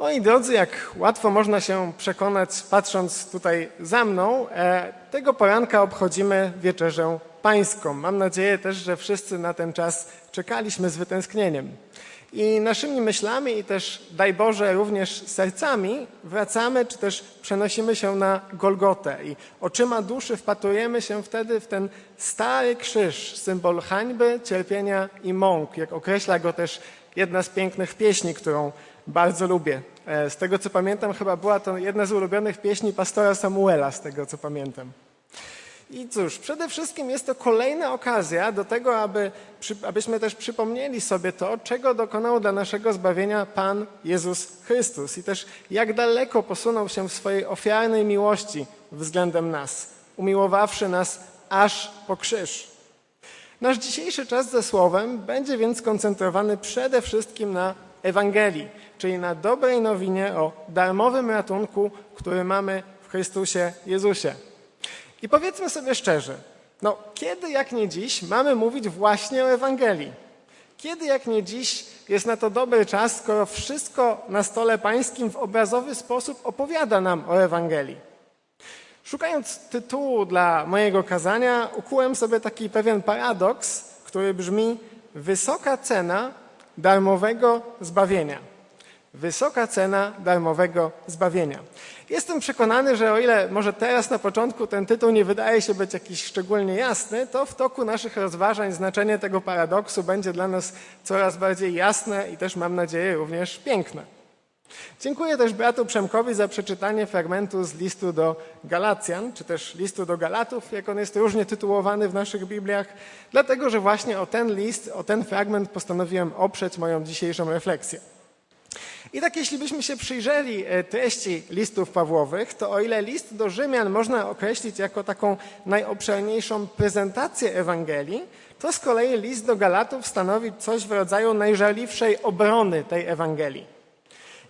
Moi drodzy, jak łatwo można się przekonać, patrząc tutaj za mną, e, tego poranka obchodzimy wieczerzę pańską. Mam nadzieję też, że wszyscy na ten czas czekaliśmy z wytęsknieniem. I naszymi myślami i też, daj Boże, również sercami wracamy, czy też przenosimy się na Golgotę i oczyma duszy wpatrujemy się wtedy w ten stary krzyż, symbol hańby, cierpienia i mąk, jak określa go też jedna z pięknych pieśni, którą bardzo lubię. E, z tego co pamiętam, chyba była to jedna z ulubionych pieśni pastora Samuela, z tego co pamiętam. I cóż, przede wszystkim jest to kolejna okazja do tego, aby, abyśmy też przypomnieli sobie to, czego dokonał dla naszego zbawienia Pan Jezus Chrystus i też jak daleko posunął się w swojej ofiarnej miłości względem nas, umiłowawszy nas aż po krzyż. Nasz dzisiejszy czas ze Słowem będzie więc skoncentrowany przede wszystkim na Ewangelii, czyli na dobrej nowinie o darmowym ratunku, który mamy w Chrystusie Jezusie. I powiedzmy sobie szczerze, no kiedy jak nie dziś mamy mówić właśnie o Ewangelii? Kiedy jak nie dziś jest na to dobry czas, skoro wszystko na stole pańskim w obrazowy sposób opowiada nam o Ewangelii? Szukając tytułu dla mojego kazania, ukułem sobie taki pewien paradoks, który brzmi wysoka cena darmowego zbawienia. Wysoka cena darmowego zbawienia. Jestem przekonany, że o ile może teraz na początku ten tytuł nie wydaje się być jakiś szczególnie jasny, to w toku naszych rozważań znaczenie tego paradoksu będzie dla nas coraz bardziej jasne i też mam nadzieję również piękne. Dziękuję też bratu Przemkowi za przeczytanie fragmentu z listu do Galacjan, czy też listu do Galatów, jak on jest różnie tytułowany w naszych Bibliach, dlatego że właśnie o ten list, o ten fragment postanowiłem oprzeć moją dzisiejszą refleksję. I tak jeśli byśmy się przyjrzeli e, treści listów Pawłowych, to o ile list do Rzymian można określić jako taką najobszerniejszą prezentację Ewangelii, to z kolei list do Galatów stanowi coś w rodzaju najżarliwszej obrony tej Ewangelii.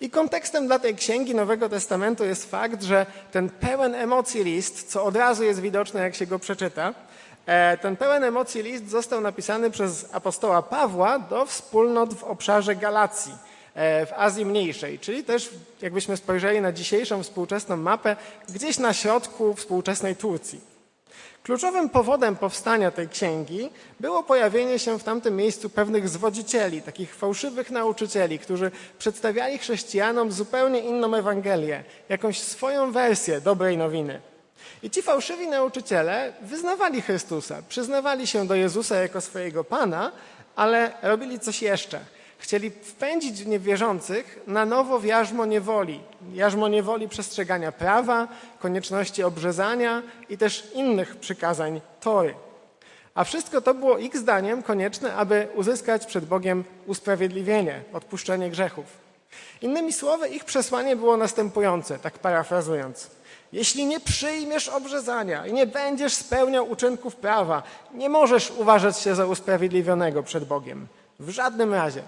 I kontekstem dla tej księgi Nowego Testamentu jest fakt, że ten pełen emocji list, co od razu jest widoczne, jak się go przeczyta, e, ten pełen emocji list został napisany przez apostoła Pawła do wspólnot w obszarze Galacji E, w Azji Mniejszej, czyli też jakbyśmy spojrzeli na dzisiejszą współczesną mapę, gdzieś na środku współczesnej Turcji. Kluczowym powodem powstania tej księgi było pojawienie się w tamtym miejscu pewnych zwodzicieli, takich fałszywych nauczycieli, którzy przedstawiali chrześcijanom zupełnie inną Ewangelię, jakąś swoją wersję dobrej nowiny. I ci fałszywi nauczyciele wyznawali Chrystusa, przyznawali się do Jezusa jako swojego Pana, ale robili coś jeszcze – Chcieli wpędzić niewierzących na nowo w jarzmo niewoli. Jarzmo niewoli przestrzegania prawa, konieczności obrzezania i też innych przykazań Tory. A wszystko to było ich zdaniem konieczne, aby uzyskać przed Bogiem usprawiedliwienie, odpuszczenie grzechów. Innymi słowy, ich przesłanie było następujące, tak parafrazując. Jeśli nie przyjmiesz obrzezania i nie będziesz spełniał uczynków prawa, nie możesz uważać się za usprawiedliwionego przed Bogiem. W żadnym razie.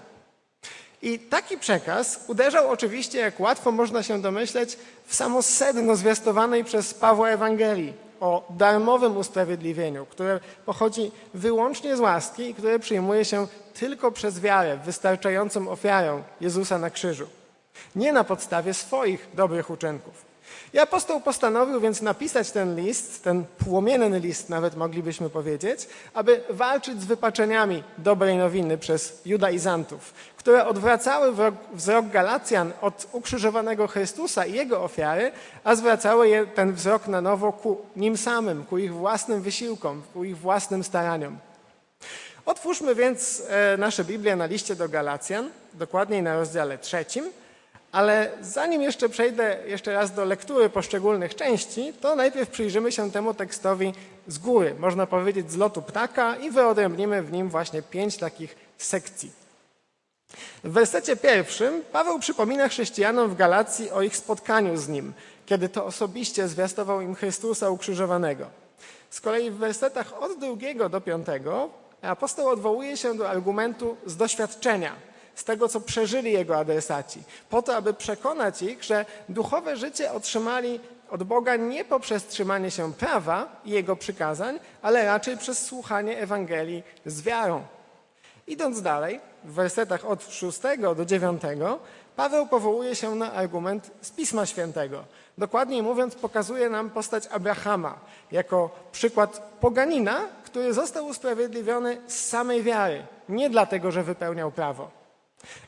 I taki przekaz uderzał oczywiście, jak łatwo można się domyśleć, w samo sedno zwiastowanej przez Pawła Ewangelii o darmowym usprawiedliwieniu, które pochodzi wyłącznie z łaski i które przyjmuje się tylko przez wiarę wystarczającą ofiarę Jezusa na krzyżu. Nie na podstawie swoich dobrych uczynków. I apostoł postanowił więc napisać ten list, ten płomienny list nawet moglibyśmy powiedzieć, aby walczyć z wypaczeniami dobrej nowiny przez judaizantów, które odwracały wzrok Galacjan od ukrzyżowanego Chrystusa i Jego ofiary, a zwracały ten wzrok na nowo ku nim samym, ku ich własnym wysiłkom, ku ich własnym staraniom. Otwórzmy więc e, nasze Biblię na liście do Galacjan, dokładniej na rozdziale trzecim, ale zanim jeszcze przejdę jeszcze raz do lektury poszczególnych części, to najpierw przyjrzymy się temu tekstowi z góry, można powiedzieć z lotu ptaka i wyodrębnimy w nim właśnie pięć takich sekcji. W wersecie pierwszym Paweł przypomina chrześcijanom w Galacji o ich spotkaniu z nim, kiedy to osobiście zwiastował im Chrystusa ukrzyżowanego. Z kolei w wersetach od drugiego do piątego apostoł odwołuje się do argumentu z doświadczenia, z tego, co przeżyli jego adresaci, po to, aby przekonać ich, że duchowe życie otrzymali od Boga nie poprzez trzymanie się prawa i jego przykazań, ale raczej przez słuchanie Ewangelii z wiarą. Idąc dalej, w wersetach od 6 do 9, Paweł powołuje się na argument z Pisma Świętego. Dokładniej mówiąc, pokazuje nam postać Abrahama jako przykład poganina, który został usprawiedliwiony z samej wiary, nie dlatego, że wypełniał prawo.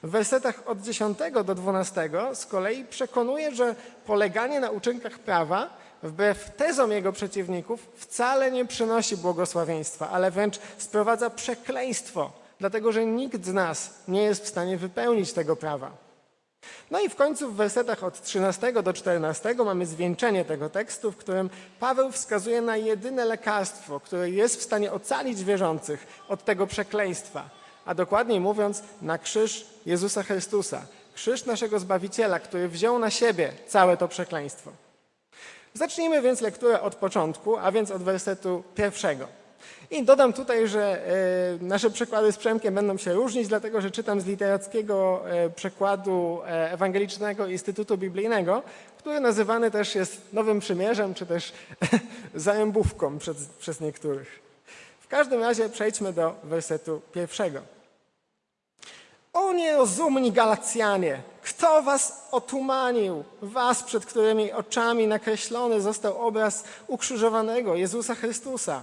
W wersetach od 10 do 12 z kolei przekonuje, że poleganie na uczynkach prawa, wbrew tezom jego przeciwników, wcale nie przynosi błogosławieństwa, ale wręcz sprowadza przekleństwo, dlatego że nikt z nas nie jest w stanie wypełnić tego prawa. No i w końcu w wersetach od 13 do 14 mamy zwieńczenie tego tekstu, w którym Paweł wskazuje na jedyne lekarstwo, które jest w stanie ocalić wierzących od tego przekleństwa, a dokładniej mówiąc na krzyż Jezusa Chrystusa, krzyż naszego Zbawiciela, który wziął na siebie całe to przekleństwo. Zacznijmy więc lekturę od początku, a więc od wersetu pierwszego. I dodam tutaj, że e, nasze przekłady z Przemkiem będą się różnić, dlatego że czytam z literackiego e, przekładu e, Ewangelicznego Instytutu Biblijnego, który nazywany też jest Nowym Przymierzem, czy też zajębówką przez, przez niektórych. W każdym razie przejdźmy do wersetu pierwszego. O nierozumni Galacjanie, kto was otumanił? Was, przed którymi oczami nakreślony został obraz ukrzyżowanego Jezusa Chrystusa.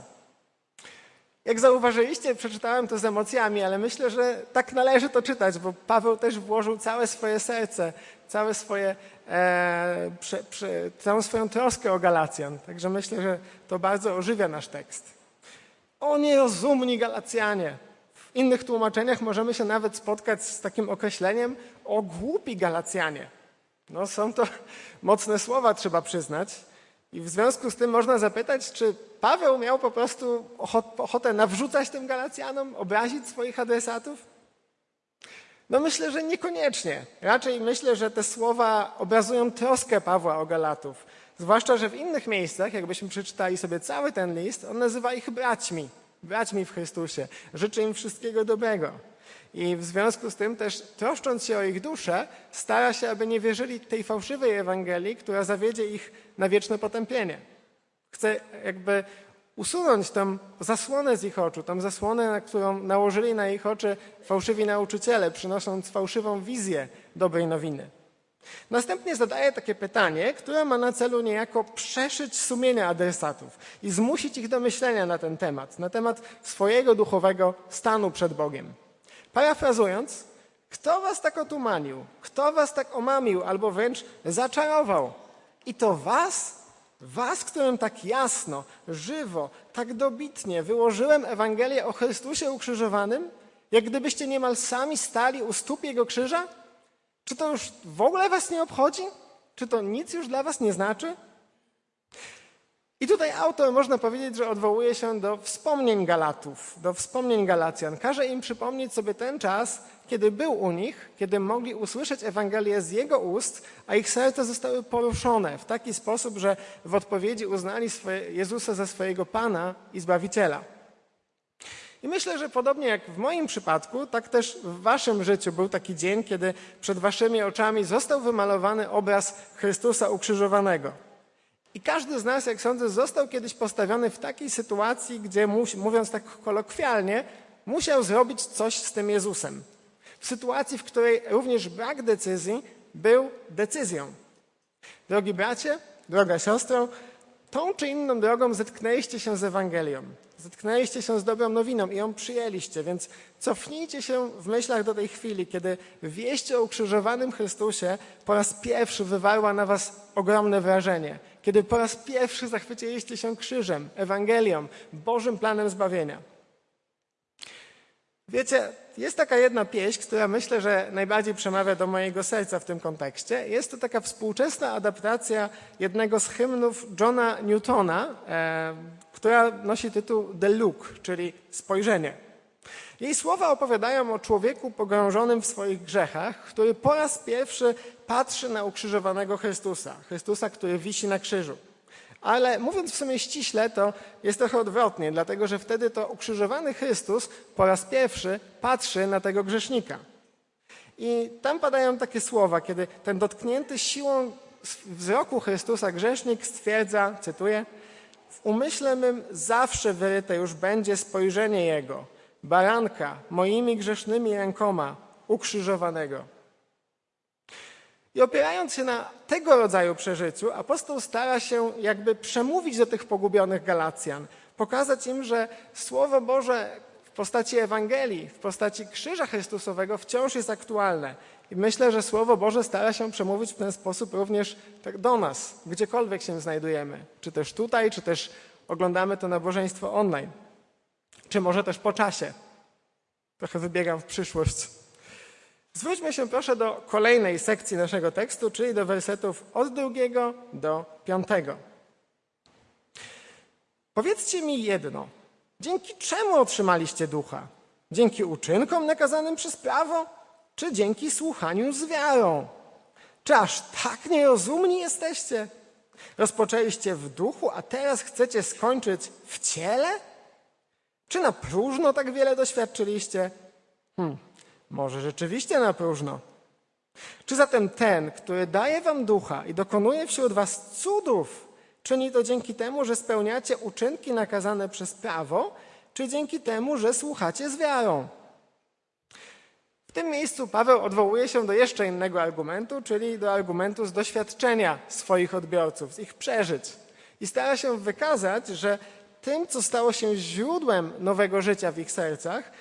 Jak zauważyliście, przeczytałem to z emocjami, ale myślę, że tak należy to czytać, bo Paweł też włożył całe swoje serce, całe swoje, e, prze, prze, całą swoją troskę o Galacjan. Także myślę, że to bardzo ożywia nasz tekst. O nierozumni Galacjanie. Innych tłumaczeniach możemy się nawet spotkać z takim określeniem o głupi Galacjanie. No są to mocne słowa, trzeba przyznać. I w związku z tym można zapytać, czy Paweł miał po prostu ochotę nawrzucać tym Galacjanom, obrazić swoich adresatów? No myślę, że niekoniecznie. Raczej myślę, że te słowa obrazują troskę Pawła o Galatów. Zwłaszcza, że w innych miejscach, jakbyśmy przeczytali sobie cały ten list, on nazywa ich braćmi, braćmi w Chrystusie. Życzy im wszystkiego dobrego. I w związku z tym też troszcząc się o ich duszę, stara się, aby nie wierzyli tej fałszywej Ewangelii, która zawiedzie ich na wieczne potępienie. Chce jakby usunąć tą zasłonę z ich oczu, tą zasłonę, na którą nałożyli na ich oczy fałszywi nauczyciele, przynosząc fałszywą wizję dobrej nowiny. Następnie zadaje takie pytanie, które ma na celu niejako przeszyć sumienia adresatów i zmusić ich do myślenia na ten temat, na temat swojego duchowego stanu przed Bogiem. Parafrazując, kto was tak otumanił, kto was tak omamił albo wręcz zaczarował? I to was, was, którym tak jasno, żywo, tak dobitnie wyłożyłem Ewangelię o Chrystusie ukrzyżowanym, jak gdybyście niemal sami stali u stóp Jego krzyża? Czy to już w ogóle was nie obchodzi? Czy to nic już dla was nie znaczy? I tutaj autor można powiedzieć, że odwołuje się do wspomnień Galatów, do wspomnień Galacjan. Każe im przypomnieć sobie ten czas, kiedy był u nich, kiedy mogli usłyszeć Ewangelię z jego ust, a ich serca zostały poruszone w taki sposób, że w odpowiedzi uznali swoje, Jezusa za swojego Pana i Zbawiciela. I myślę, że podobnie jak w moim przypadku, tak też w waszym życiu był taki dzień, kiedy przed waszymi oczami został wymalowany obraz Chrystusa ukrzyżowanego. I każdy z nas, jak sądzę, został kiedyś postawiony w takiej sytuacji, gdzie, mówiąc tak kolokwialnie, musiał zrobić coś z tym Jezusem. W sytuacji, w której również brak decyzji był decyzją. Drogi bracie, droga siostro, tą czy inną drogą zetknęliście się z Ewangelią. Zetknęliście się z dobrą nowiną i ją przyjęliście, więc cofnijcie się w myślach do tej chwili, kiedy wieść o ukrzyżowanym Chrystusie po raz pierwszy wywarła na was ogromne wrażenie. Kiedy po raz pierwszy zachwyciliście się krzyżem, Ewangelią, Bożym planem zbawienia. Wiecie, jest taka jedna pieśń, która myślę, że najbardziej przemawia do mojego serca w tym kontekście. Jest to taka współczesna adaptacja jednego z hymnów Johna Newtona, e, która nosi tytuł The Look, czyli spojrzenie. Jej słowa opowiadają o człowieku pogrążonym w swoich grzechach, który po raz pierwszy patrzy na ukrzyżowanego Chrystusa, Chrystusa, który wisi na krzyżu. Ale mówiąc w sumie ściśle, to jest trochę odwrotnie, dlatego że wtedy to ukrzyżowany Chrystus po raz pierwszy patrzy na tego grzesznika. I tam padają takie słowa, kiedy ten dotknięty siłą wzroku Chrystusa grzesznik stwierdza, cytuję, w umyśle mym zawsze wyryte już będzie spojrzenie Jego, baranka moimi grzesznymi rękoma ukrzyżowanego. I opierając się na tego rodzaju przeżyciu, apostoł stara się jakby przemówić do tych pogubionych Galacjan, pokazać im, że Słowo Boże w postaci Ewangelii, w postaci krzyża Chrystusowego wciąż jest aktualne. I myślę, że Słowo Boże stara się przemówić w ten sposób również tak do nas, gdziekolwiek się znajdujemy. Czy też tutaj, czy też oglądamy to nabożeństwo online. Czy może też po czasie. Trochę wybiegam w przyszłość. Zwróćmy się proszę do kolejnej sekcji naszego tekstu, czyli do wersetów od drugiego do piątego. Powiedzcie mi jedno. Dzięki czemu otrzymaliście ducha? Dzięki uczynkom nakazanym przez prawo, czy dzięki słuchaniu z wiarą? Czy aż tak nierozumni jesteście? Rozpoczęliście w duchu, a teraz chcecie skończyć w ciele? Czy na próżno tak wiele doświadczyliście? Hmm, może rzeczywiście na próżno. Czy zatem ten, który daje wam ducha i dokonuje wśród was cudów, czyni to dzięki temu, że spełniacie uczynki nakazane przez prawo, czy dzięki temu, że słuchacie z wiarą? W tym miejscu Paweł odwołuje się do jeszcze innego argumentu, czyli do argumentu z doświadczenia swoich odbiorców, z ich przeżyć. I stara się wykazać, że tym, co stało się źródłem nowego życia w ich sercach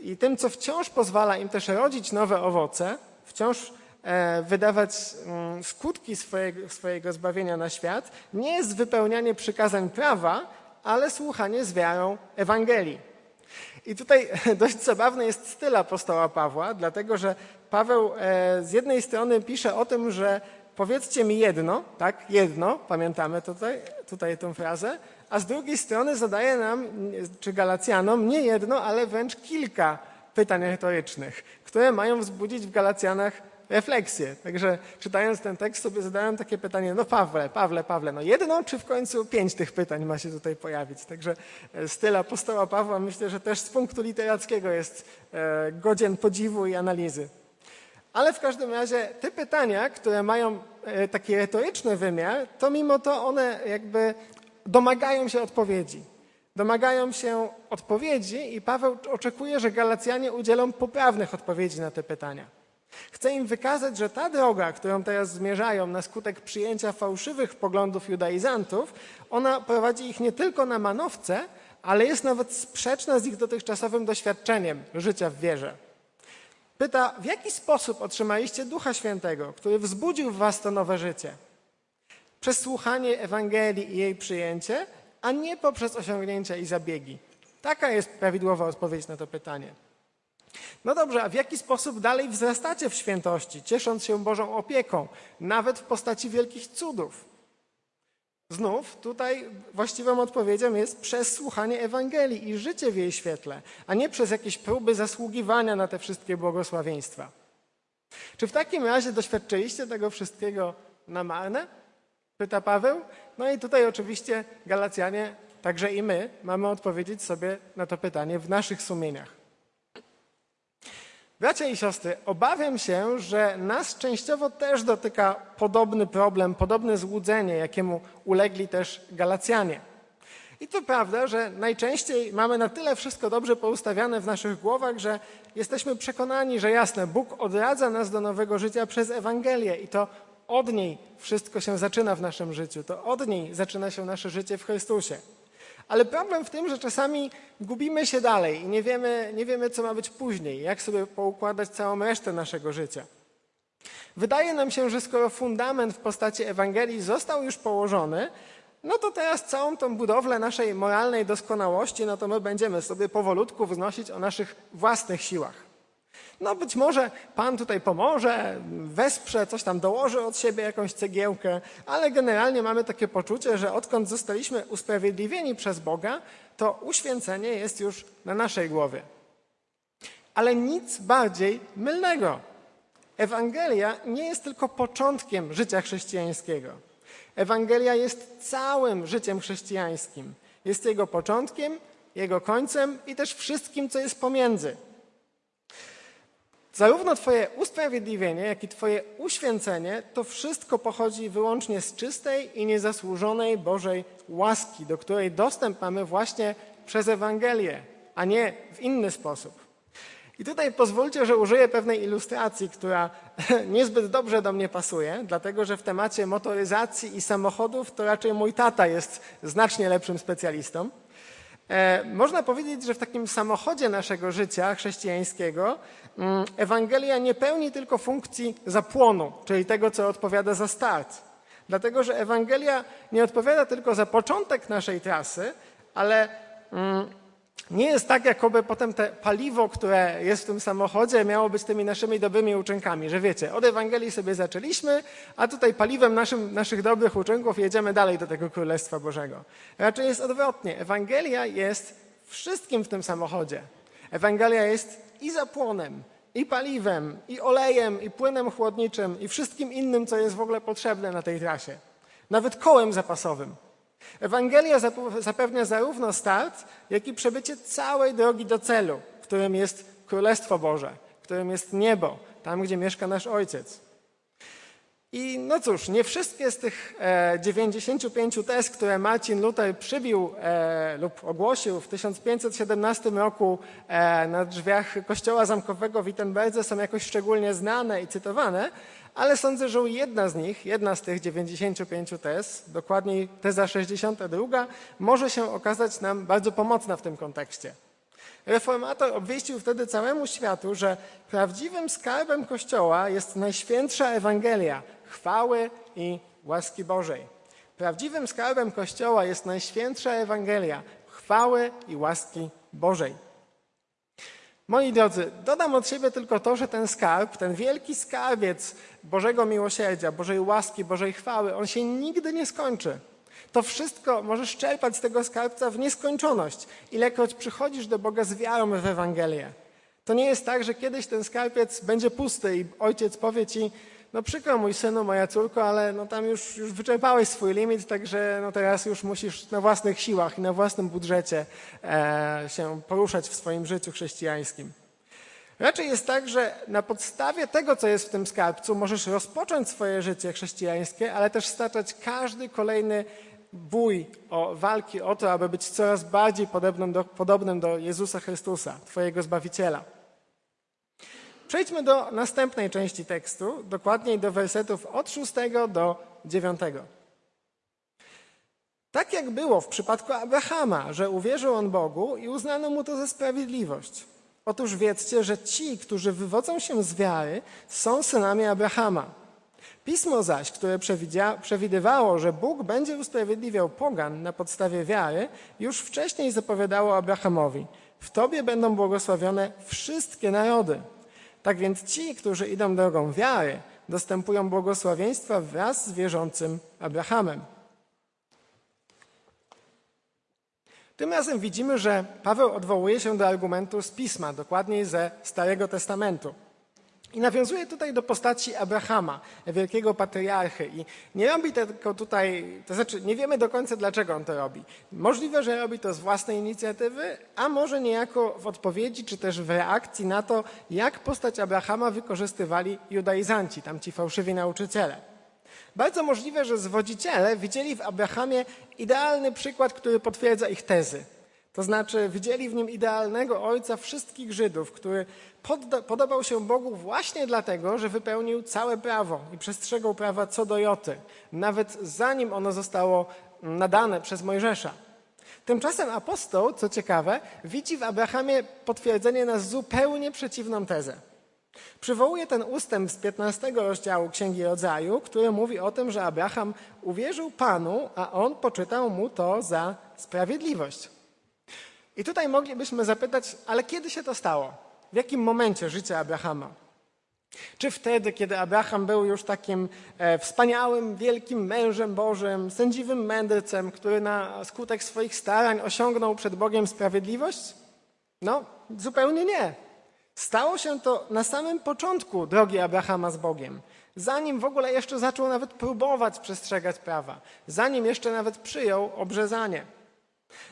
i tym, co wciąż pozwala im też rodzić nowe owoce, wciąż e, wydawać mm, skutki swojego, swojego zbawienia na świat, nie jest wypełnianie przykazań prawa, ale słuchanie z wiarą Ewangelii. I tutaj dość zabawny jest styl apostoła Pawła, dlatego że Paweł e, z jednej strony pisze o tym, że powiedzcie mi jedno, tak, jedno, pamiętamy tutaj, tutaj tę frazę, a z drugiej strony zadaje nam, czy Galacjanom, nie jedno, ale wręcz kilka pytań retorycznych, które mają wzbudzić w Galacjanach refleksję. Także czytając ten tekst sobie zadałem takie pytanie, no Pawle, Pawle, Pawle, no jedno czy w końcu pięć tych pytań ma się tutaj pojawić? Także e, styl apostoła Pawła myślę, że też z punktu literackiego jest e, godzien podziwu i analizy. Ale w każdym razie te pytania, które mają e, taki retoryczny wymiar, to mimo to one jakby domagają się odpowiedzi. Domagają się odpowiedzi i Paweł oczekuje, że Galacjanie udzielą poprawnych odpowiedzi na te pytania. Chce im wykazać, że ta droga, którą teraz zmierzają na skutek przyjęcia fałszywych poglądów judaizantów, ona prowadzi ich nie tylko na manowce, ale jest nawet sprzeczna z ich dotychczasowym doświadczeniem życia w wierze. Pyta, w jaki sposób otrzymaliście Ducha Świętego, który wzbudził w was to nowe życie? Przez słuchanie Ewangelii i jej przyjęcie, a nie poprzez osiągnięcia i zabiegi. Taka jest prawidłowa odpowiedź na to pytanie. No dobrze, a w jaki sposób dalej wzrastacie w świętości, ciesząc się Bożą opieką, nawet w postaci wielkich cudów? Znów tutaj właściwą odpowiedzią jest przez słuchanie Ewangelii i życie w jej świetle, a nie przez jakieś próby zasługiwania na te wszystkie błogosławieństwa. Czy w takim razie doświadczyliście tego wszystkiego na marne? Pyta Paweł. No i tutaj oczywiście Galacjanie, także i my, mamy odpowiedzieć sobie na to pytanie w naszych sumieniach. Bracia i siostry, obawiam się, że nas częściowo też dotyka podobny problem, podobne złudzenie, jakiemu ulegli też Galacjanie. I to prawda, że najczęściej mamy na tyle wszystko dobrze poustawiane w naszych głowach, że jesteśmy przekonani, że jasne, Bóg odradza nas do nowego życia przez Ewangelię i to od niej wszystko się zaczyna w naszym życiu, to od niej zaczyna się nasze życie w Chrystusie. Ale problem w tym, że czasami gubimy się dalej i nie wiemy, nie wiemy, co ma być później, jak sobie poukładać całą resztę naszego życia. Wydaje nam się, że skoro fundament w postaci Ewangelii został już położony, no to teraz całą tą budowlę naszej moralnej doskonałości, no to my będziemy sobie powolutku wznosić o naszych własnych siłach. No być może Pan tutaj pomoże, wesprze, coś tam dołoży od siebie, jakąś cegiełkę, ale generalnie mamy takie poczucie, że odkąd zostaliśmy usprawiedliwieni przez Boga, to uświęcenie jest już na naszej głowie. Ale nic bardziej mylnego. Ewangelia nie jest tylko początkiem życia chrześcijańskiego. Ewangelia jest całym życiem chrześcijańskim. Jest jego początkiem, jego końcem i też wszystkim, co jest pomiędzy. Zarówno Twoje usprawiedliwienie, jak i Twoje uświęcenie to wszystko pochodzi wyłącznie z czystej i niezasłużonej Bożej łaski, do której dostęp mamy właśnie przez Ewangelię, a nie w inny sposób. I tutaj pozwólcie, że użyję pewnej ilustracji, która niezbyt dobrze do mnie pasuje, dlatego że w temacie motoryzacji i samochodów to raczej mój tata jest znacznie lepszym specjalistą. E, można powiedzieć, że w takim samochodzie naszego życia chrześcijańskiego Ewangelia nie pełni tylko funkcji zapłonu, czyli tego, co odpowiada za start. Dlatego, że Ewangelia nie odpowiada tylko za początek naszej trasy, ale mm, nie jest tak, jakoby potem te paliwo, które jest w tym samochodzie, miało być tymi naszymi dobrymi uczynkami, że wiecie, od Ewangelii sobie zaczęliśmy, a tutaj paliwem naszym, naszych dobrych uczynków jedziemy dalej do tego Królestwa Bożego. Raczej jest odwrotnie. Ewangelia jest wszystkim w tym samochodzie. Ewangelia jest i zapłonem, i paliwem, i olejem, i płynem chłodniczym, i wszystkim innym, co jest w ogóle potrzebne na tej trasie. Nawet kołem zapasowym. Ewangelia zapewnia zarówno start, jak i przebycie całej drogi do celu, którym jest Królestwo Boże, którym jest niebo, tam gdzie mieszka nasz Ojciec. I no cóż, nie wszystkie z tych e, 95 tez, które Marcin Luther przybił e, lub ogłosił w 1517 roku e, na drzwiach kościoła zamkowego w Wittenberdze są jakoś szczególnie znane i cytowane, ale sądzę, że jedna z nich, jedna z tych 95 tez, dokładniej teza 62, może się okazać nam bardzo pomocna w tym kontekście. Reformator obwieścił wtedy całemu światu, że prawdziwym skarbem Kościoła jest Najświętsza Ewangelia, chwały i łaski Bożej. Prawdziwym skarbem Kościoła jest Najświętsza Ewangelia, chwały i łaski Bożej. Moi drodzy, dodam od siebie tylko to, że ten skarb, ten wielki skarbiec Bożego miłosierdzia, Bożej łaski, Bożej chwały, on się nigdy nie skończy. To wszystko możesz czerpać z tego skarbca w nieskończoność, ilekroć przychodzisz do Boga z wiarą w Ewangelię. To nie jest tak, że kiedyś ten skarbiec będzie pusty i ojciec powie ci, no przykro mój synu, moja córko, ale no tam już, już wyczerpałeś swój limit, także no teraz już musisz na własnych siłach i na własnym budżecie e, się poruszać w swoim życiu chrześcijańskim. Raczej jest tak, że na podstawie tego, co jest w tym skarbcu, możesz rozpocząć swoje życie chrześcijańskie, ale też staczać każdy kolejny bój o walki o to, aby być coraz bardziej podobnym do, podobnym do Jezusa Chrystusa, Twojego Zbawiciela. Przejdźmy do następnej części tekstu, dokładniej do wersetów od 6 do 9. Tak jak było w przypadku Abrahama, że uwierzył on Bogu i uznano mu to za sprawiedliwość. Otóż wiedzcie, że ci, którzy wywodzą się z wiary, są synami Abrahama. Pismo zaś, które przewidywało, że Bóg będzie usprawiedliwiał pogan na podstawie wiary, już wcześniej zapowiadało Abrahamowi: W Tobie będą błogosławione wszystkie narody. Tak więc ci, którzy idą drogą wiary, dostępują błogosławieństwa wraz z wierzącym Abrahamem. Tym razem widzimy, że Paweł odwołuje się do argumentu z pisma, dokładniej ze Starego Testamentu. I nawiązuje tutaj do postaci Abrahama, wielkiego patriarchy. I nie robi tego tutaj, to znaczy nie wiemy do końca, dlaczego on to robi. Możliwe, że robi to z własnej inicjatywy, a może niejako w odpowiedzi, czy też w reakcji na to, jak postać Abrahama wykorzystywali judaizanci, tamci fałszywi nauczyciele. Bardzo możliwe, że zwodziciele widzieli w Abrahamie idealny przykład, który potwierdza ich tezy. To znaczy, widzieli w nim idealnego ojca wszystkich Żydów, który podobał się Bogu właśnie dlatego, że wypełnił całe prawo i przestrzegał prawa co do Joty, nawet zanim ono zostało nadane przez Mojżesza. Tymczasem apostoł, co ciekawe, widzi w Abrahamie potwierdzenie na zupełnie przeciwną tezę. Przywołuje ten ustęp z 15 rozdziału Księgi Rodzaju, który mówi o tym, że Abraham uwierzył Panu, a on poczytał mu to za sprawiedliwość. I tutaj moglibyśmy zapytać, ale kiedy się to stało? W jakim momencie życia Abrahama? Czy wtedy, kiedy Abraham był już takim e, wspaniałym, wielkim mężem Bożym, sędziwym mędrcem, który na skutek swoich starań osiągnął przed Bogiem sprawiedliwość? No, zupełnie nie. Stało się to na samym początku drogi Abrahama z Bogiem, zanim w ogóle jeszcze zaczął nawet próbować przestrzegać prawa, zanim jeszcze nawet przyjął obrzezanie.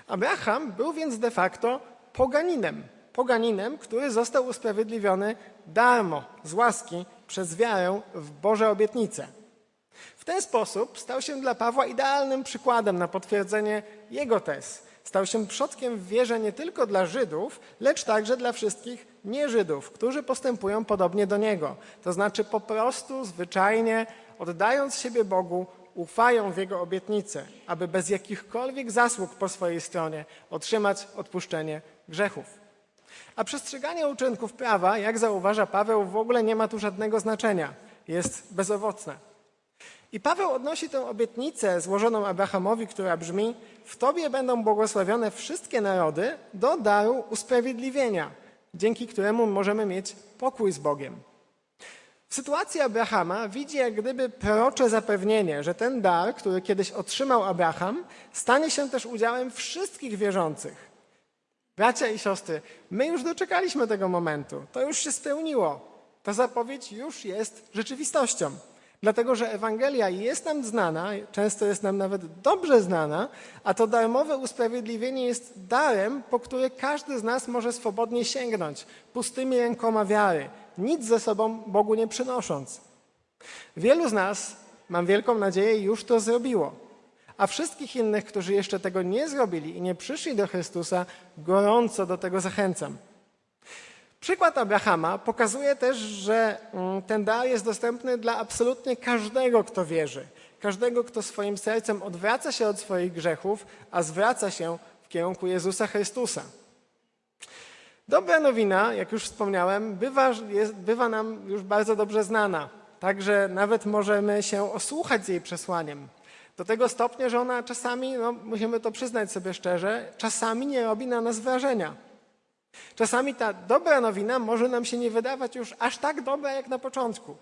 Abraham był więc de facto poganinem, poganinem, który został usprawiedliwiony darmo, z łaski, przez wiarę w Boże obietnice. W ten sposób stał się dla Pawła idealnym przykładem na potwierdzenie jego tez. Stał się przodkiem w wierze nie tylko dla Żydów, lecz także dla wszystkich nieżydów, którzy postępują podobnie do Niego. To znaczy po prostu, zwyczajnie, oddając siebie Bogu, ufają w Jego obietnicę, aby bez jakichkolwiek zasług po swojej stronie otrzymać odpuszczenie grzechów. A przestrzeganie uczynków prawa, jak zauważa Paweł, w ogóle nie ma tu żadnego znaczenia. Jest bezowocne. I Paweł odnosi tę obietnicę złożoną Abrahamowi, która brzmi: W Tobie będą błogosławione wszystkie narody do daru usprawiedliwienia, dzięki któremu możemy mieć pokój z Bogiem. W sytuacji Abrahama widzi jak gdyby prorocze zapewnienie, że ten dar, który kiedyś otrzymał Abraham, stanie się też udziałem wszystkich wierzących. Bracia i siostry, my już doczekaliśmy tego momentu. To już się spełniło. Ta zapowiedź już jest rzeczywistością. Dlatego, że Ewangelia jest nam znana, często jest nam nawet dobrze znana, a to darmowe usprawiedliwienie jest darem, po który każdy z nas może swobodnie sięgnąć, pustymi rękoma wiary, nic ze sobą Bogu nie przynosząc. Wielu z nas, mam wielką nadzieję, już to zrobiło. A wszystkich innych, którzy jeszcze tego nie zrobili i nie przyszli do Chrystusa, gorąco do tego zachęcam. Przykład Abrahama pokazuje też, że mm, ten dar jest dostępny dla absolutnie każdego, kto wierzy. Każdego, kto swoim sercem odwraca się od swoich grzechów, a zwraca się w kierunku Jezusa Chrystusa. Dobra nowina, jak już wspomniałem, bywa, jest, bywa nam już bardzo dobrze znana. Także nawet możemy się osłuchać z jej przesłaniem. Do tego stopnia, że ona czasami, no, musimy to przyznać sobie szczerze, czasami nie robi na nas wrażenia. Czasami ta dobra nowina może nam się nie wydawać już aż tak dobra jak na początku.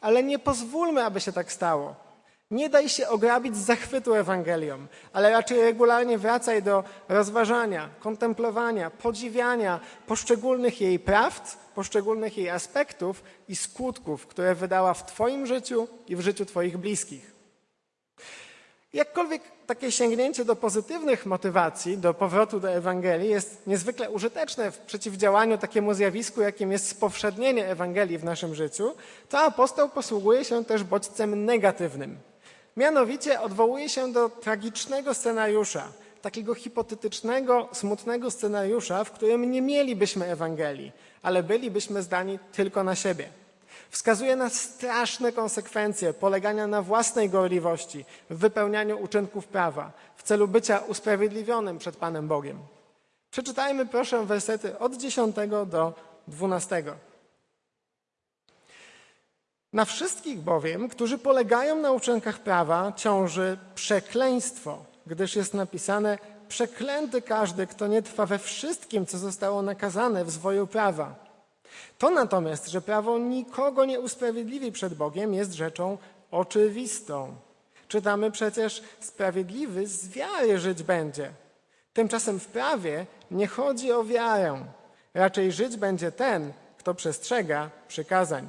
Ale nie pozwólmy, aby się tak stało. Nie daj się ograbić z zachwytu Ewangelią, ale raczej regularnie wracaj do rozważania, kontemplowania, podziwiania poszczególnych jej prawd, poszczególnych jej aspektów i skutków, które wydała w Twoim życiu i w życiu Twoich bliskich. Jakkolwiek takie sięgnięcie do pozytywnych motywacji, do powrotu do Ewangelii jest niezwykle użyteczne w przeciwdziałaniu takiemu zjawisku, jakim jest spowszednienie Ewangelii w naszym życiu, to apostoł posługuje się też bodźcem negatywnym. Mianowicie odwołuje się do tragicznego scenariusza, takiego hipotetycznego, smutnego scenariusza, w którym nie mielibyśmy Ewangelii, ale bylibyśmy zdani tylko na siebie. Wskazuje na straszne konsekwencje polegania na własnej gorliwości w wypełnianiu uczynków prawa w celu bycia usprawiedliwionym przed Panem Bogiem. Przeczytajmy proszę wersety od 10 do 12. Na wszystkich bowiem, którzy polegają na uczynkach prawa, ciąży przekleństwo, gdyż jest napisane: Przeklęty każdy, kto nie trwa we wszystkim, co zostało nakazane w zwoju prawa. To natomiast, że prawo nikogo nie usprawiedliwi przed Bogiem, jest rzeczą oczywistą. Czytamy przecież, sprawiedliwy z wiary żyć będzie. Tymczasem w prawie nie chodzi o wiarę. Raczej żyć będzie ten, kto przestrzega przykazań.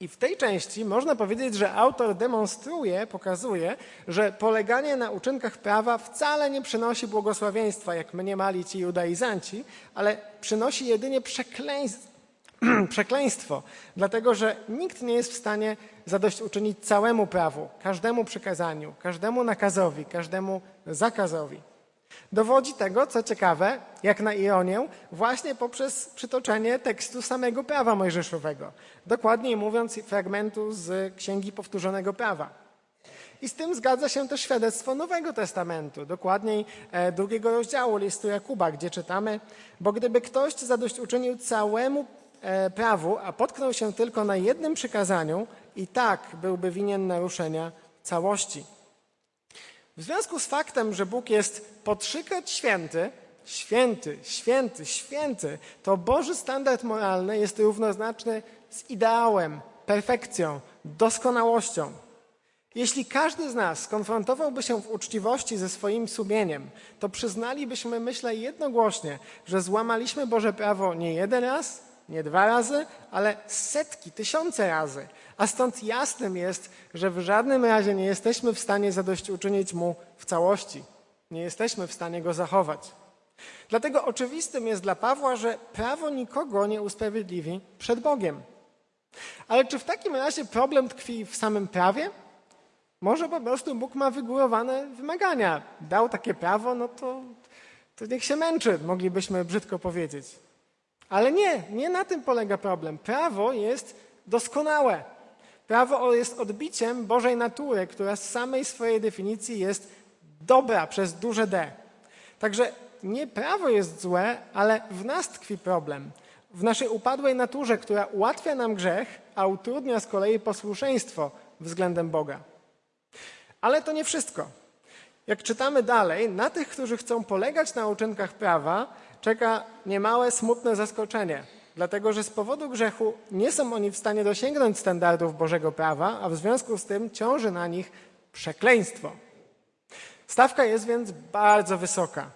I w tej części można powiedzieć, że autor demonstruje, pokazuje, że poleganie na uczynkach prawa wcale nie przynosi błogosławieństwa, jak mniemali ci judaizanci, ale przynosi jedynie przekleństwo, dlatego że nikt nie jest w stanie zadośćuczynić całemu prawu, każdemu przykazaniu, każdemu nakazowi, każdemu zakazowi. Dowodzi tego, co ciekawe, jak na ironię, właśnie poprzez przytoczenie tekstu samego prawa mojżeszowego. Dokładniej mówiąc, fragmentu z Księgi Powtórzonego Prawa. I z tym zgadza się też świadectwo Nowego Testamentu, dokładniej e, drugiego rozdziału listu Jakuba, gdzie czytamy, bo gdyby ktoś zadośćuczynił całemu e, prawu, a potknął się tylko na jednym przykazaniu, i tak byłby winien naruszenia całości. W związku z faktem, że Bóg jest po trzykroć święty, święty, święty, święty, to Boży standard moralny jest równoznaczny z ideałem, perfekcją, doskonałością. Jeśli każdy z nas skonfrontowałby się w uczciwości ze swoim sumieniem, to przyznalibyśmy, myślę, jednogłośnie, że złamaliśmy Boże prawo nie jeden raz, nie dwa razy, ale setki, tysiące razy. A stąd jasnym jest, że w żadnym razie nie jesteśmy w stanie zadośćuczynić mu w całości. Nie jesteśmy w stanie go zachować. Dlatego oczywistym jest dla Pawła, że prawo nikogo nie usprawiedliwi przed Bogiem. Ale czy w takim razie problem tkwi w samym prawie? Może po prostu Bóg ma wygórowane wymagania. Dał takie prawo, no to, to niech się męczy, moglibyśmy brzydko powiedzieć. Ale nie, nie na tym polega problem. Prawo jest doskonałe. Prawo jest odbiciem Bożej natury, która z samej swojej definicji jest dobra przez duże D. Także nie prawo jest złe, ale w nas tkwi problem. W naszej upadłej naturze, która ułatwia nam grzech, a utrudnia z kolei posłuszeństwo względem Boga. Ale to nie wszystko. Jak czytamy dalej, na tych, którzy chcą polegać na uczynkach prawa, czeka niemałe smutne zaskoczenie, dlatego że z powodu grzechu nie są oni w stanie dosięgnąć standardów Bożego prawa, a w związku z tym ciąży na nich przekleństwo. Stawka jest więc bardzo wysoka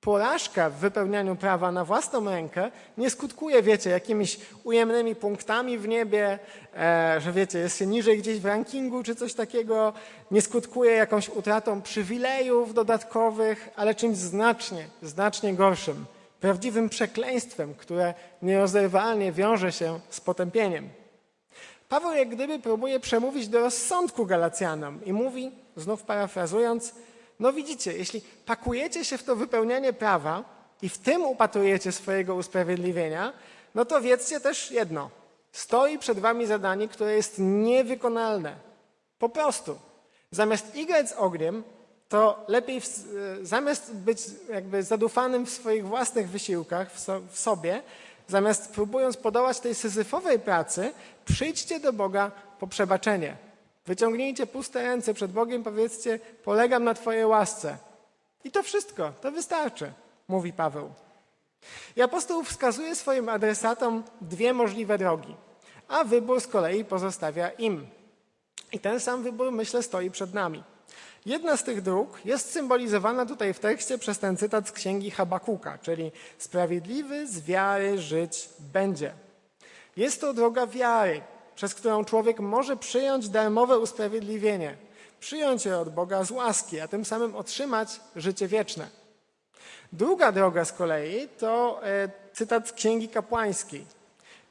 porażka w wypełnianiu prawa na własną rękę nie skutkuje, wiecie, jakimiś ujemnymi punktami w niebie, e, że wiecie, jest się niżej gdzieś w rankingu czy coś takiego, nie skutkuje jakąś utratą przywilejów dodatkowych, ale czymś znacznie, znacznie gorszym. Prawdziwym przekleństwem, które nierozerwalnie wiąże się z potępieniem. Paweł jak gdyby próbuje przemówić do rozsądku Galacjanom i mówi, znów parafrazując, no widzicie, jeśli pakujecie się w to wypełnianie prawa i w tym upatrujecie swojego usprawiedliwienia, no to wiedzcie też jedno. Stoi przed wami zadanie, które jest niewykonalne. Po prostu. Zamiast igrać z ogniem, to lepiej w, zamiast być jakby zadufanym w swoich własnych wysiłkach, w, so, w sobie, zamiast próbując podołać tej syzyfowej pracy, przyjdźcie do Boga po przebaczenie. Wyciągnijcie puste ręce przed Bogiem, powiedzcie: Polegam na Twojej łasce. I to wszystko, to wystarczy, mówi Paweł. I apostoł wskazuje swoim adresatom dwie możliwe drogi, a wybór z kolei pozostawia im. I ten sam wybór, myślę, stoi przed nami. Jedna z tych dróg jest symbolizowana tutaj w tekście przez ten cytat z księgi Habakuka, czyli sprawiedliwy z wiary żyć będzie. Jest to droga wiary, przez którą człowiek może przyjąć darmowe usprawiedliwienie, przyjąć je od Boga z łaski, a tym samym otrzymać życie wieczne. Druga droga z kolei to e, cytat z Księgi Kapłańskiej.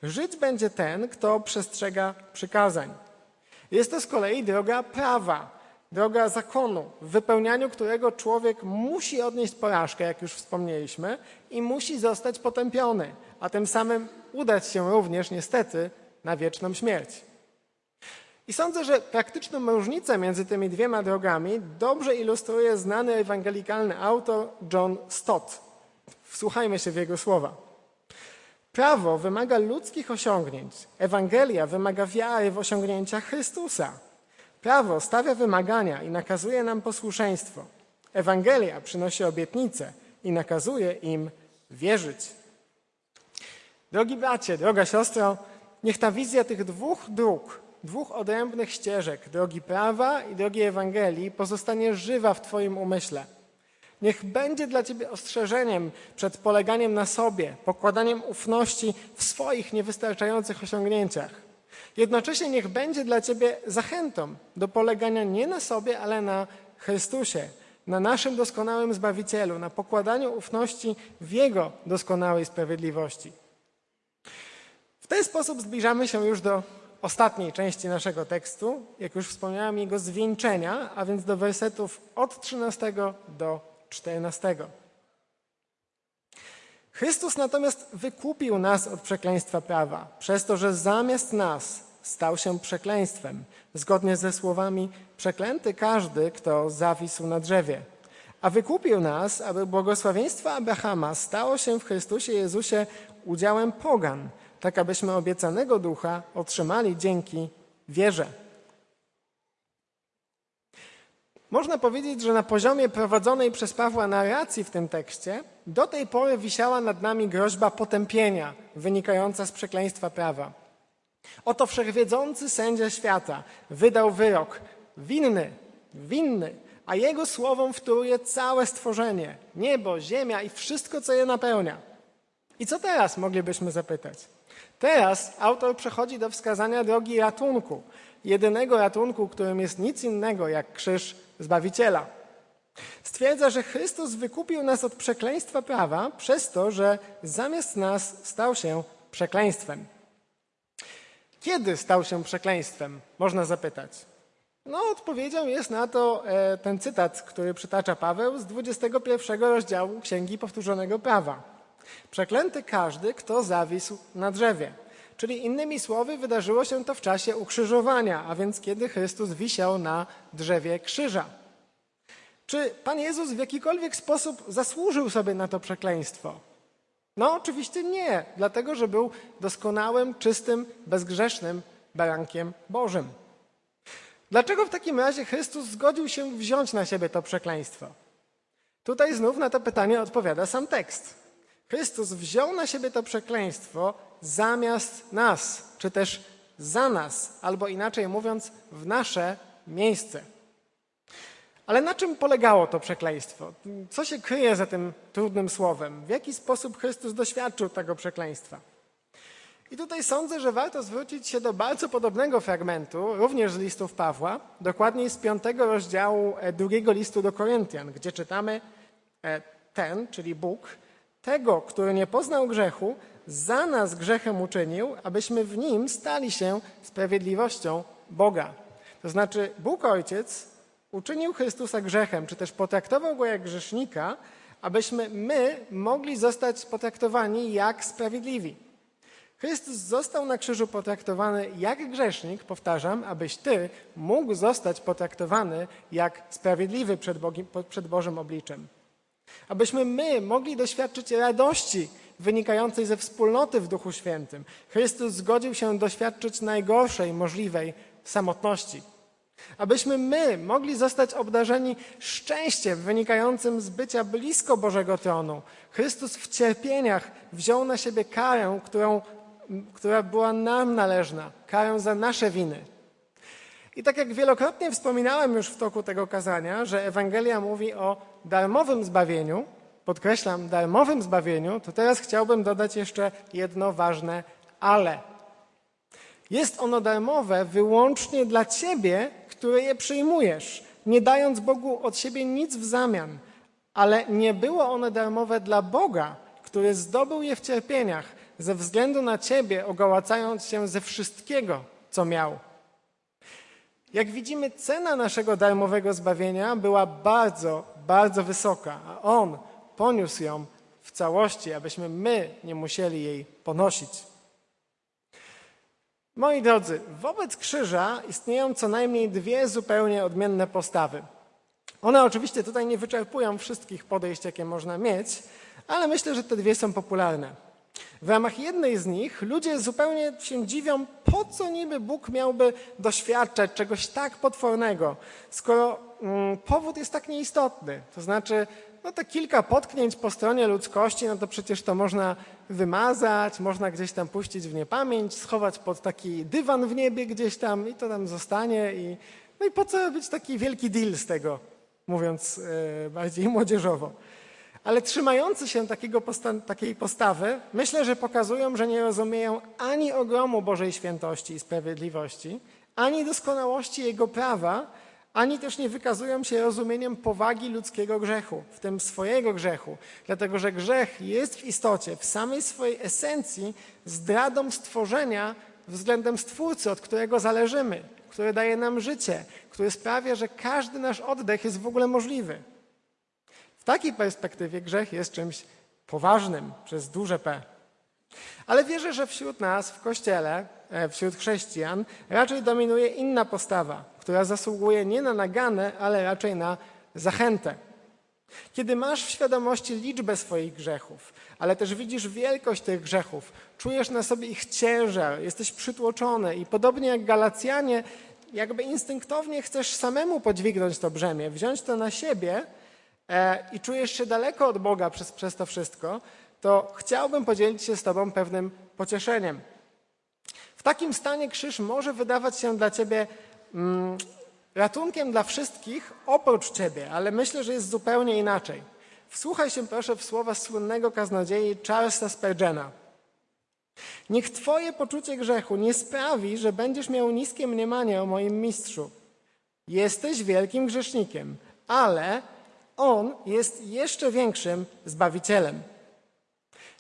Żyć będzie ten, kto przestrzega przykazań. Jest to z kolei droga prawa, droga zakonu, w wypełnianiu którego człowiek musi odnieść porażkę, jak już wspomnieliśmy, i musi zostać potępiony, a tym samym udać się również niestety na wieczną śmierć. I sądzę, że praktyczną różnicę między tymi dwiema drogami dobrze ilustruje znany ewangelikalny autor John Stott. Wsłuchajmy się w jego słowa. Prawo wymaga ludzkich osiągnięć, Ewangelia wymaga wiary w osiągnięcia Chrystusa. Prawo stawia wymagania i nakazuje nam posłuszeństwo. Ewangelia przynosi obietnice i nakazuje im wierzyć. Drogi bracie, droga siostro, Niech ta wizja tych dwóch dróg, dwóch odrębnych ścieżek, drogi prawa i drogi Ewangelii, pozostanie żywa w Twoim umyśle. Niech będzie dla Ciebie ostrzeżeniem przed poleganiem na sobie, pokładaniem ufności w swoich niewystarczających osiągnięciach. Jednocześnie niech będzie dla Ciebie zachętą do polegania nie na sobie, ale na Chrystusie, na naszym doskonałym Zbawicielu, na pokładaniu ufności w Jego doskonałej sprawiedliwości. W ten sposób zbliżamy się już do ostatniej części naszego tekstu, jak już wspomniałem, jego zwieńczenia, a więc do wersetów od 13 do 14. Chrystus natomiast wykupił nas od przekleństwa prawa, przez to, że zamiast nas stał się przekleństwem, zgodnie ze słowami: Przeklęty każdy, kto zawisł na drzewie. A wykupił nas, aby błogosławieństwo Abrahama stało się w Chrystusie Jezusie udziałem pogan tak abyśmy obiecanego ducha otrzymali dzięki wierze. Można powiedzieć, że na poziomie prowadzonej przez Pawła narracji w tym tekście do tej pory wisiała nad nami groźba potępienia wynikająca z przekleństwa prawa. Oto wszechwiedzący sędzia świata wydał wyrok winny, winny, a jego słowom wtóruje całe stworzenie, niebo, ziemia i wszystko, co je napełnia. I co teraz moglibyśmy zapytać? Teraz autor przechodzi do wskazania drogi ratunku, jedynego ratunku, którym jest nic innego jak krzyż Zbawiciela. Stwierdza, że Chrystus wykupił nas od przekleństwa prawa przez to, że zamiast nas stał się przekleństwem. Kiedy stał się przekleństwem? Można zapytać. No, odpowiedzią jest na to e, ten cytat, który przytacza Paweł z 21 rozdziału Księgi Powtórzonego Prawa. Przeklęty każdy, kto zawisł na drzewie. Czyli innymi słowy, wydarzyło się to w czasie ukrzyżowania, a więc kiedy Chrystus wisiał na drzewie krzyża. Czy Pan Jezus w jakikolwiek sposób zasłużył sobie na to przekleństwo? No, oczywiście nie, dlatego że był doskonałym, czystym, bezgrzesznym barankiem Bożym. Dlaczego w takim razie Chrystus zgodził się wziąć na siebie to przekleństwo? Tutaj znów na to pytanie odpowiada sam tekst. Chrystus wziął na siebie to przekleństwo zamiast nas, czy też za nas, albo inaczej mówiąc, w nasze miejsce. Ale na czym polegało to przekleństwo? Co się kryje za tym trudnym słowem? W jaki sposób Chrystus doświadczył tego przekleństwa? I tutaj sądzę, że warto zwrócić się do bardzo podobnego fragmentu, również z listów Pawła, dokładniej z piątego rozdziału e, drugiego listu do Koryntian, gdzie czytamy e, ten, czyli Bóg, tego, który nie poznał grzechu, za nas grzechem uczynił, abyśmy w nim stali się sprawiedliwością Boga. To znaczy, Bóg Ojciec uczynił Chrystusa grzechem, czy też potraktował go jak grzesznika, abyśmy my mogli zostać potraktowani jak sprawiedliwi. Chrystus został na krzyżu potraktowany jak grzesznik, powtarzam, abyś ty mógł zostać potraktowany jak sprawiedliwy przed, Bogiem, przed Bożym obliczem. Abyśmy my mogli doświadczyć radości wynikającej ze wspólnoty w Duchu Świętym. Chrystus zgodził się doświadczyć najgorszej możliwej samotności. Abyśmy my mogli zostać obdarzeni szczęściem wynikającym z bycia blisko Bożego tronu. Chrystus w cierpieniach wziął na siebie karę, którą, która była nam należna, karę za nasze winy. I tak jak wielokrotnie wspominałem już w toku tego kazania, że Ewangelia mówi o darmowym zbawieniu, podkreślam, darmowym zbawieniu, to teraz chciałbym dodać jeszcze jedno ważne ale. Jest ono darmowe wyłącznie dla ciebie, który je przyjmujesz, nie dając Bogu od siebie nic w zamian. Ale nie było one darmowe dla Boga, który zdobył je w cierpieniach, ze względu na ciebie, ogołacając się ze wszystkiego, co miał. Jak widzimy, cena naszego darmowego zbawienia była bardzo, bardzo wysoka, a On poniósł ją w całości, abyśmy my nie musieli jej ponosić. Moi drodzy, wobec krzyża istnieją co najmniej dwie zupełnie odmienne postawy. One oczywiście tutaj nie wyczerpują wszystkich podejść, jakie można mieć, ale myślę, że te dwie są popularne. W ramach jednej z nich ludzie zupełnie się dziwią, po co niby Bóg miałby doświadczać czegoś tak potwornego, skoro mm, powód jest tak nieistotny. To znaczy, no te kilka potknięć po stronie ludzkości, no to przecież to można wymazać, można gdzieś tam puścić w niepamięć, schować pod taki dywan w niebie gdzieś tam i to tam zostanie. I, no i po co robić taki wielki deal z tego, mówiąc e, bardziej młodzieżowo. Ale trzymający się takiego posta takiej postawy, myślę, że pokazują, że nie rozumieją ani ogromu Bożej świętości i sprawiedliwości, ani doskonałości Jego prawa, ani też nie wykazują się rozumieniem powagi ludzkiego grzechu, w tym swojego grzechu, dlatego że grzech jest w istocie, w samej swojej esencji zdradą stworzenia względem Stwórcy, od którego zależymy, który daje nam życie, który sprawia, że każdy nasz oddech jest w ogóle możliwy. W takiej perspektywie grzech jest czymś poważnym przez duże P. Ale wierzę, że wśród nas w Kościele, e, wśród chrześcijan raczej dominuje inna postawa, która zasługuje nie na naganę, ale raczej na zachętę. Kiedy masz w świadomości liczbę swoich grzechów, ale też widzisz wielkość tych grzechów, czujesz na sobie ich ciężar, jesteś przytłoczony i podobnie jak Galacjanie, jakby instynktownie chcesz samemu podźwignąć to brzemię, wziąć to na siebie e, i czujesz się daleko od Boga przez, przez to wszystko, to chciałbym podzielić się z Tobą pewnym pocieszeniem. W takim stanie krzyż może wydawać się dla Ciebie mm, ratunkiem dla wszystkich oprócz Ciebie, ale myślę, że jest zupełnie inaczej. Wsłuchaj się proszę w słowa słynnego kaznodziei Charlesa Spurgeona. Niech Twoje poczucie grzechu nie sprawi, że będziesz miał niskie mniemanie o moim mistrzu. Jesteś wielkim grzesznikiem, ale on jest jeszcze większym zbawicielem.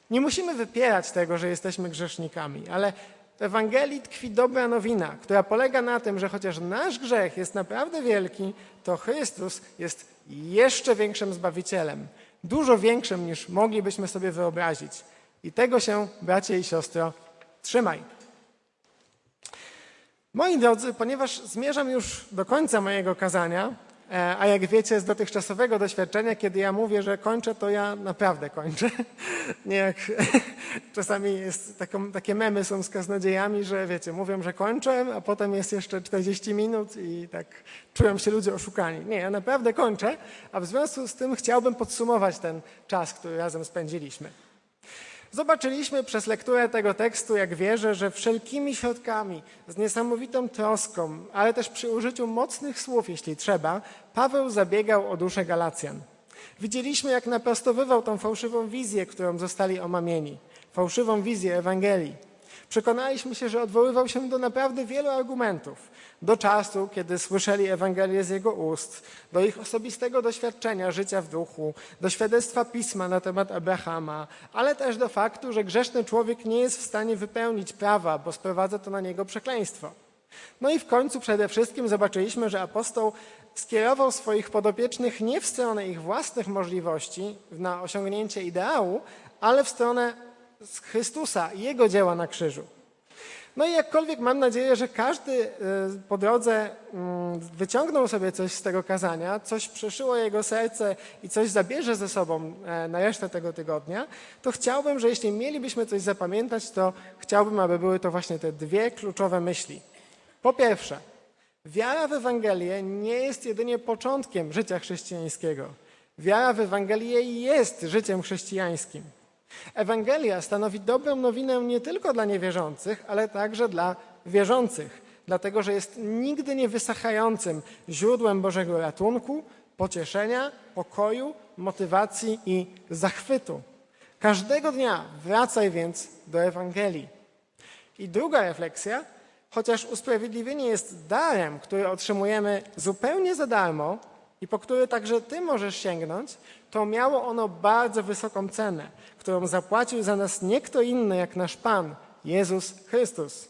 Nie musimy wypierać tego, że jesteśmy grzesznikami, ale w Ewangelii tkwi dobra nowina, która polega na tym, że chociaż nasz grzech jest naprawdę wielki, to Chrystus jest jeszcze większym zbawicielem, dużo większym niż moglibyśmy sobie wyobrazić. I tego się, bracie i siostro, trzymaj. Moi drodzy, ponieważ zmierzam już do końca mojego kazania, a jak wiecie z dotychczasowego doświadczenia, kiedy ja mówię, że kończę, to ja naprawdę kończę. Nie jak czasami jest taką, takie memy są z kaznodziejami, że wiecie, mówią, że kończę, a potem jest jeszcze 40 minut i tak czują się ludzie oszukani. Nie, ja naprawdę kończę, a w związku z tym chciałbym podsumować ten czas, który razem spędziliśmy. Zobaczyliśmy przez lekturę tego tekstu, jak wierzę, że wszelkimi środkami, z niesamowitą troską, ale też przy użyciu mocnych słów, jeśli trzeba, Paweł zabiegał o duszę Galacjan. Widzieliśmy, jak naprostowywał tą fałszywą wizję, którą zostali omamieni, fałszywą wizję Ewangelii. Przekonaliśmy się, że odwoływał się do naprawdę wielu argumentów. Do czasu, kiedy słyszeli Ewangelię z jego ust, do ich osobistego doświadczenia życia w duchu, do świadectwa pisma na temat Abrahama, ale też do faktu, że grzeszny człowiek nie jest w stanie wypełnić prawa, bo sprowadza to na niego przekleństwo. No i w końcu przede wszystkim zobaczyliśmy, że apostoł skierował swoich podopiecznych nie w stronę ich własnych możliwości na osiągnięcie ideału, ale w stronę Chrystusa i Jego dzieła na krzyżu. No i jakkolwiek mam nadzieję, że każdy y, po drodze mm, wyciągnął sobie coś z tego kazania, coś przeszyło jego serce i coś zabierze ze sobą e, na resztę tego tygodnia, to chciałbym, że jeśli mielibyśmy coś zapamiętać, to chciałbym, aby były to właśnie te dwie kluczowe myśli. Po pierwsze, wiara w Ewangelię nie jest jedynie początkiem życia chrześcijańskiego. Wiara w Ewangelię jest życiem chrześcijańskim. Ewangelia stanowi dobrą nowinę nie tylko dla niewierzących, ale także dla wierzących, dlatego że jest nigdy nie wysychającym źródłem Bożego ratunku, pocieszenia, pokoju, motywacji i zachwytu. Każdego dnia wracaj więc do Ewangelii. I druga refleksja, chociaż usprawiedliwienie jest darem, który otrzymujemy zupełnie za darmo i po który także Ty możesz sięgnąć, to miało ono bardzo wysoką cenę, którą zapłacił za nas nie kto inny jak nasz Pan, Jezus Chrystus.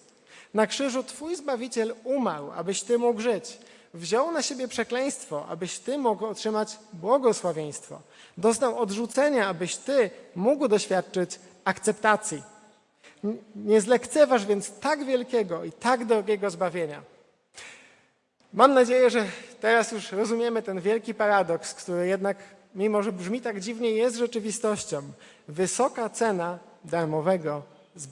Na krzyżu Twój Zbawiciel umarł, abyś Ty mógł żyć. Wziął na siebie przekleństwo, abyś Ty mógł otrzymać błogosławieństwo. Doznał odrzucenia, abyś Ty mógł doświadczyć akceptacji. Nie zlekceważ więc tak wielkiego i tak drogiego zbawienia. Mam nadzieję, że teraz już rozumiemy ten wielki paradoks, który jednak mimo że brzmi tak dziwnie, jest rzeczywistością. Wysoka cena darmowego